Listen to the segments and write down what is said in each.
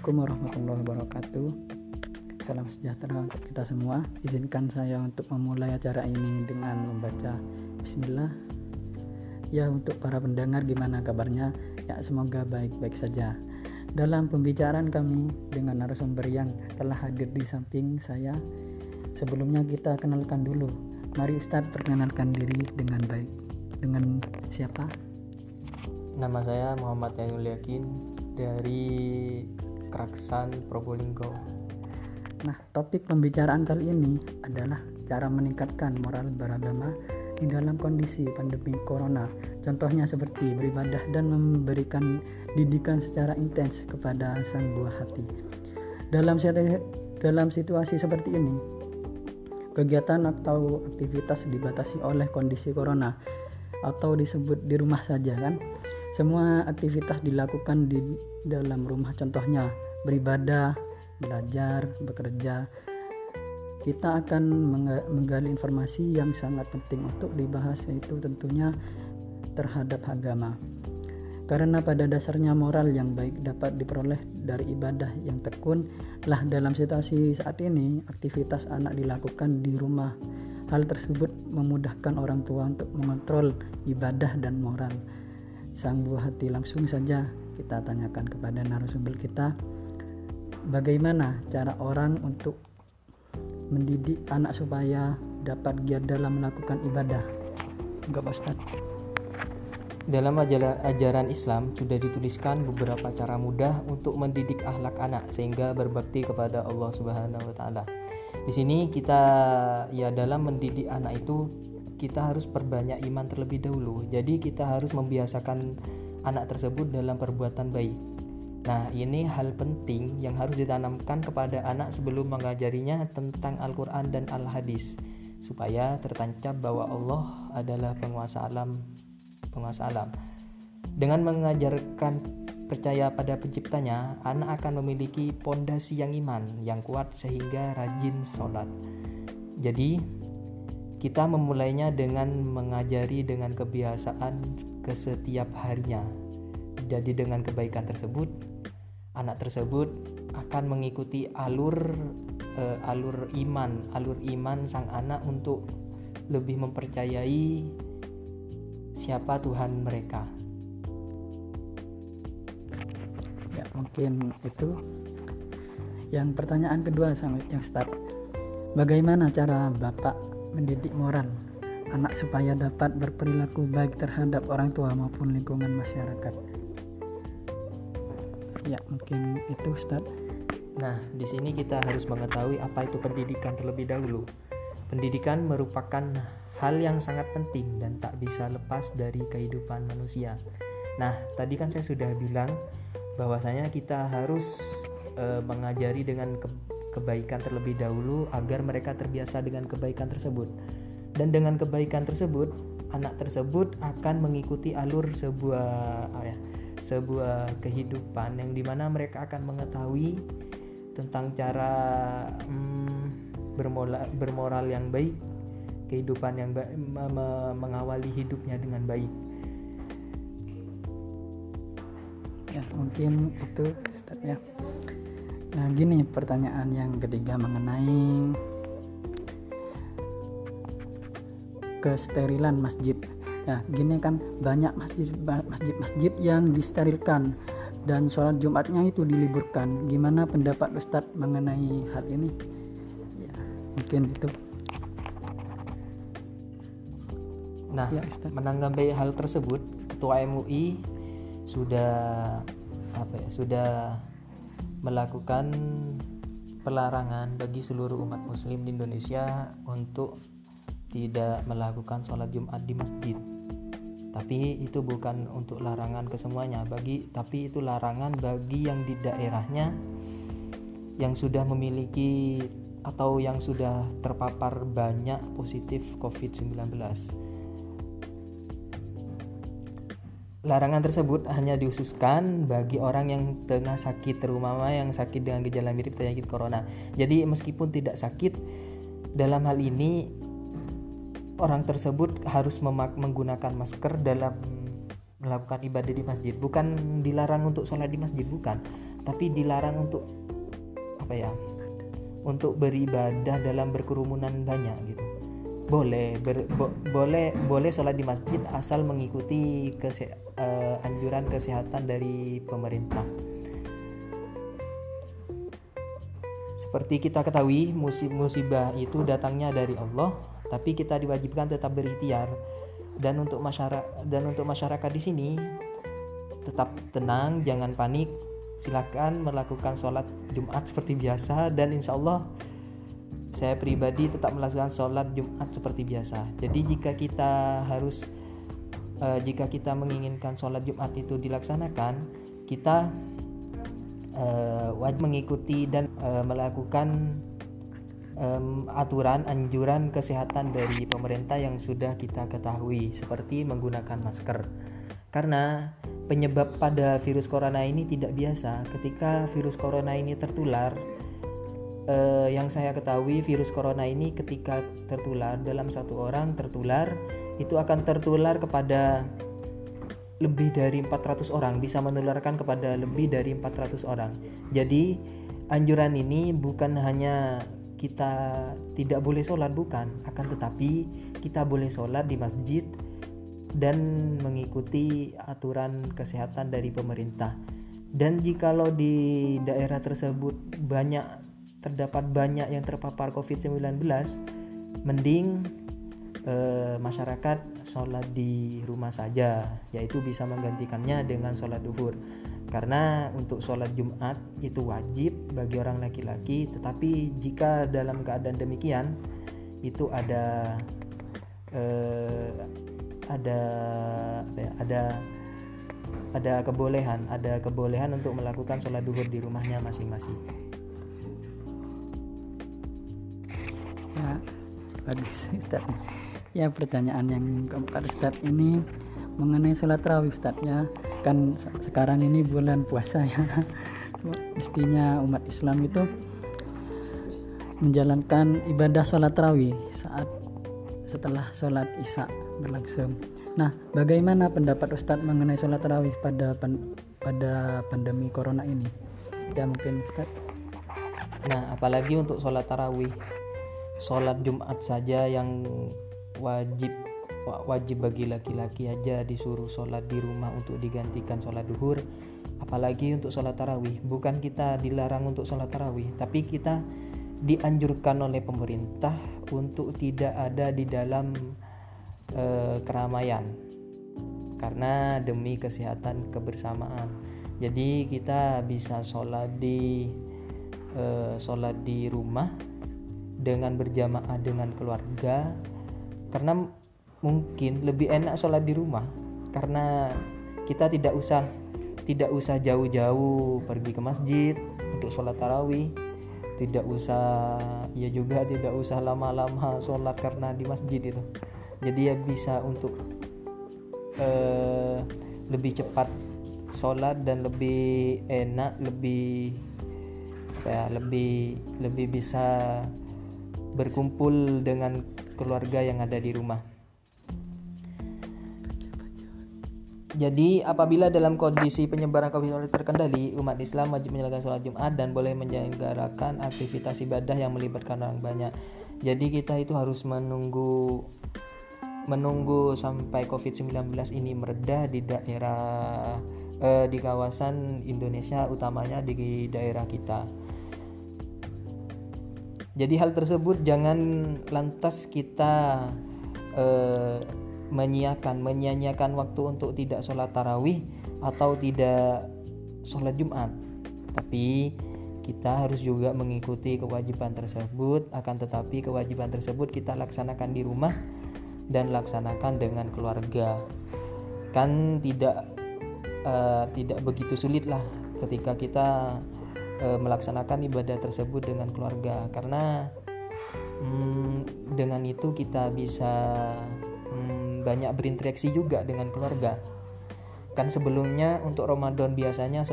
Assalamualaikum warahmatullahi wabarakatuh. Salam sejahtera untuk kita semua. Izinkan saya untuk memulai acara ini dengan membaca Bismillah. Ya untuk para pendengar gimana kabarnya? Ya semoga baik-baik saja. Dalam pembicaraan kami dengan narasumber yang telah hadir di samping saya Sebelumnya kita kenalkan dulu. Mari Ustadz perkenalkan diri dengan baik. Dengan siapa? Nama saya Muhammad Yanul Yakin dari Kraksan Probolinggo. Nah, topik pembicaraan kali ini adalah cara meningkatkan moral beragama di dalam kondisi pandemi corona. Contohnya seperti beribadah dan memberikan didikan secara intens kepada sang buah hati. Dalam dalam situasi seperti ini, kegiatan atau aktivitas dibatasi oleh kondisi corona atau disebut di rumah saja kan semua aktivitas dilakukan di dalam rumah contohnya beribadah, belajar, bekerja. Kita akan menggali informasi yang sangat penting untuk dibahas yaitu tentunya terhadap agama. Karena pada dasarnya moral yang baik dapat diperoleh dari ibadah yang tekun lah dalam situasi saat ini aktivitas anak dilakukan di rumah. Hal tersebut memudahkan orang tua untuk mengontrol ibadah dan moral sang buah hati langsung saja kita tanyakan kepada narasumber kita bagaimana cara orang untuk mendidik anak supaya dapat giat dalam melakukan ibadah enggak Ustaz dalam ajaran Islam sudah dituliskan beberapa cara mudah untuk mendidik akhlak anak sehingga berbakti kepada Allah Subhanahu wa taala. Di sini kita ya dalam mendidik anak itu kita harus perbanyak iman terlebih dahulu. Jadi kita harus membiasakan anak tersebut dalam perbuatan baik. Nah, ini hal penting yang harus ditanamkan kepada anak sebelum mengajarinya tentang Al-Qur'an dan Al-Hadis supaya tertancap bahwa Allah adalah penguasa alam, penguasa alam. Dengan mengajarkan percaya pada penciptanya, anak akan memiliki pondasi yang iman yang kuat sehingga rajin sholat. Jadi, kita memulainya dengan mengajari dengan kebiasaan ke setiap harinya. Jadi dengan kebaikan tersebut, anak tersebut akan mengikuti alur uh, alur iman, alur iman sang anak untuk lebih mempercayai siapa Tuhan mereka. Ya, mungkin itu. Yang pertanyaan kedua yang start. Bagaimana cara Bapak mendidik moral anak supaya dapat berperilaku baik terhadap orang tua maupun lingkungan masyarakat. Ya, mungkin itu Ustaz. Nah, di sini kita harus mengetahui apa itu pendidikan terlebih dahulu. Pendidikan merupakan hal yang sangat penting dan tak bisa lepas dari kehidupan manusia. Nah, tadi kan saya sudah bilang bahwasanya kita harus e, mengajari dengan ke kebaikan terlebih dahulu agar mereka terbiasa dengan kebaikan tersebut. Dan dengan kebaikan tersebut, anak tersebut akan mengikuti alur sebuah ya, sebuah kehidupan yang di mana mereka akan mengetahui tentang cara hmm, bermoral, bermoral yang baik, kehidupan yang baik, mengawali hidupnya dengan baik. Ya, mungkin itu Ustaz ya. Nah, gini pertanyaan yang ketiga mengenai kesterilan masjid. Ya, gini kan banyak masjid masjid-masjid yang disterilkan dan sholat Jumatnya itu diliburkan. Gimana pendapat Ustadz mengenai hal ini? Ya, mungkin itu. Nah, ya, menanggapi hal tersebut, Ketua MUI sudah apa ya? Sudah melakukan pelarangan bagi seluruh umat muslim di Indonesia untuk tidak melakukan sholat Jumat di masjid. Tapi itu bukan untuk larangan ke semuanya, bagi tapi itu larangan bagi yang di daerahnya yang sudah memiliki atau yang sudah terpapar banyak positif COVID-19 Larangan tersebut hanya diususkan bagi orang yang tengah sakit, terutama yang sakit dengan gejala mirip penyakit corona. Jadi meskipun tidak sakit, dalam hal ini orang tersebut harus menggunakan masker dalam melakukan ibadah di masjid. Bukan dilarang untuk sholat di masjid, bukan. tapi dilarang untuk apa ya untuk beribadah dalam berkerumunan banyak gitu boleh ber, bo, boleh boleh sholat di masjid asal mengikuti kese, uh, anjuran kesehatan dari pemerintah. Seperti kita ketahui musibah itu datangnya dari Allah tapi kita diwajibkan tetap berikhtiar. Dan untuk masyarakat dan untuk masyarakat di sini tetap tenang jangan panik. Silakan melakukan sholat Jumat seperti biasa dan insya Allah saya pribadi tetap melakukan sholat Jumat seperti biasa. Jadi jika kita harus uh, jika kita menginginkan sholat Jumat itu dilaksanakan kita uh, wajib mengikuti dan uh, melakukan um, aturan anjuran kesehatan dari pemerintah yang sudah kita ketahui seperti menggunakan masker. Karena penyebab pada virus corona ini tidak biasa. Ketika virus corona ini tertular eh, yang saya ketahui virus corona ini ketika tertular dalam satu orang tertular itu akan tertular kepada lebih dari 400 orang bisa menularkan kepada lebih dari 400 orang. Jadi anjuran ini bukan hanya kita tidak boleh sholat bukan. Akan tetapi kita boleh sholat di masjid dan mengikuti aturan kesehatan dari pemerintah. Dan jikalau di daerah tersebut banyak terdapat banyak yang terpapar COVID-19 mending eh, masyarakat sholat di rumah saja yaitu bisa menggantikannya dengan sholat duhur. Karena untuk sholat Jumat itu wajib bagi orang laki-laki tetapi jika dalam keadaan demikian itu ada eh, ada ya, ada ada kebolehan ada kebolehan untuk melakukan sholat duhur di rumahnya masing-masing ya bagus Ustaz ya pertanyaan yang keempat Ustaz ini mengenai sholat rawih Ustaz ya kan sekarang ini bulan puasa ya mestinya umat Islam itu menjalankan ibadah sholat rawih saat setelah sholat isya berlangsung. Nah, bagaimana pendapat Ustadz mengenai sholat rawih pada pada pandemi corona ini? Ya mungkin Ustadz. Nah, apalagi untuk sholat tarawih, sholat Jumat saja yang wajib wajib bagi laki-laki aja disuruh sholat di rumah untuk digantikan sholat duhur apalagi untuk sholat tarawih. Bukan kita dilarang untuk sholat tarawih tapi kita dianjurkan oleh pemerintah untuk tidak ada di dalam uh, keramaian. Karena demi kesehatan kebersamaan. Jadi kita bisa sholat di uh, sholat di rumah dengan berjamaah dengan keluarga karena mungkin lebih enak sholat di rumah karena kita tidak usah tidak usah jauh-jauh pergi ke masjid untuk sholat tarawih tidak usah ya juga tidak usah lama-lama sholat karena di masjid itu. Jadi ya bisa untuk uh, lebih cepat sholat dan lebih enak lebih ya lebih lebih bisa berkumpul dengan keluarga yang ada di rumah Jadi apabila dalam kondisi penyebaran COVID-19 terkendali, umat Islam wajib menjalankan sholat Jumat dan boleh menyelenggarakan aktivitas ibadah yang melibatkan orang banyak. Jadi kita itu harus menunggu menunggu sampai COVID-19 ini meredah di daerah eh, di kawasan Indonesia utamanya di daerah kita. Jadi hal tersebut jangan lantas kita eh, menyiakan menyanyiakan waktu untuk tidak sholat tarawih atau tidak sholat Jumat. Tapi kita harus juga mengikuti kewajiban tersebut. Akan tetapi kewajiban tersebut kita laksanakan di rumah dan laksanakan dengan keluarga. Kan tidak uh, tidak begitu sulit lah ketika kita uh, melaksanakan ibadah tersebut dengan keluarga. Karena um, dengan itu kita bisa hmm, banyak berinteraksi juga dengan keluarga. Kan sebelumnya untuk Ramadan biasanya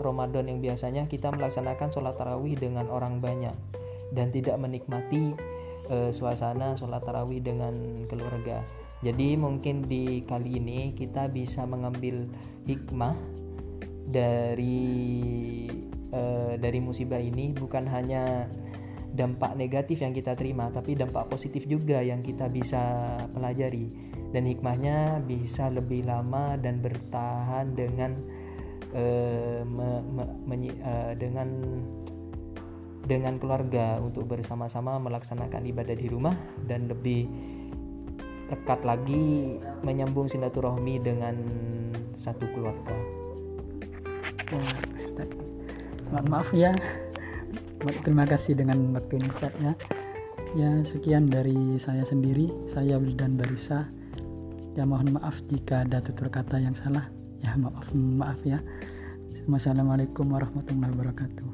Ramadan yang biasanya kita melaksanakan sholat tarawih dengan orang banyak. Dan tidak menikmati uh, suasana sholat tarawih dengan keluarga. Jadi mungkin di kali ini kita bisa mengambil hikmah dari uh, dari musibah ini bukan hanya dampak negatif yang kita terima tapi dampak positif juga yang kita bisa pelajari dan hikmahnya bisa lebih lama dan bertahan dengan uh, me, me, menyi, uh, dengan dengan keluarga untuk bersama-sama melaksanakan ibadah di rumah dan lebih dekat lagi menyambung silaturahmi dengan satu keluarga. Ya, Ustaz. maaf ya. Terima kasih dengan waktu ini Ustaz ya. Sekian dari saya sendiri, saya dan Barisa. Ya mohon maaf jika ada tutur kata yang salah. Ya maaf maaf ya. Wassalamualaikum warahmatullahi wabarakatuh.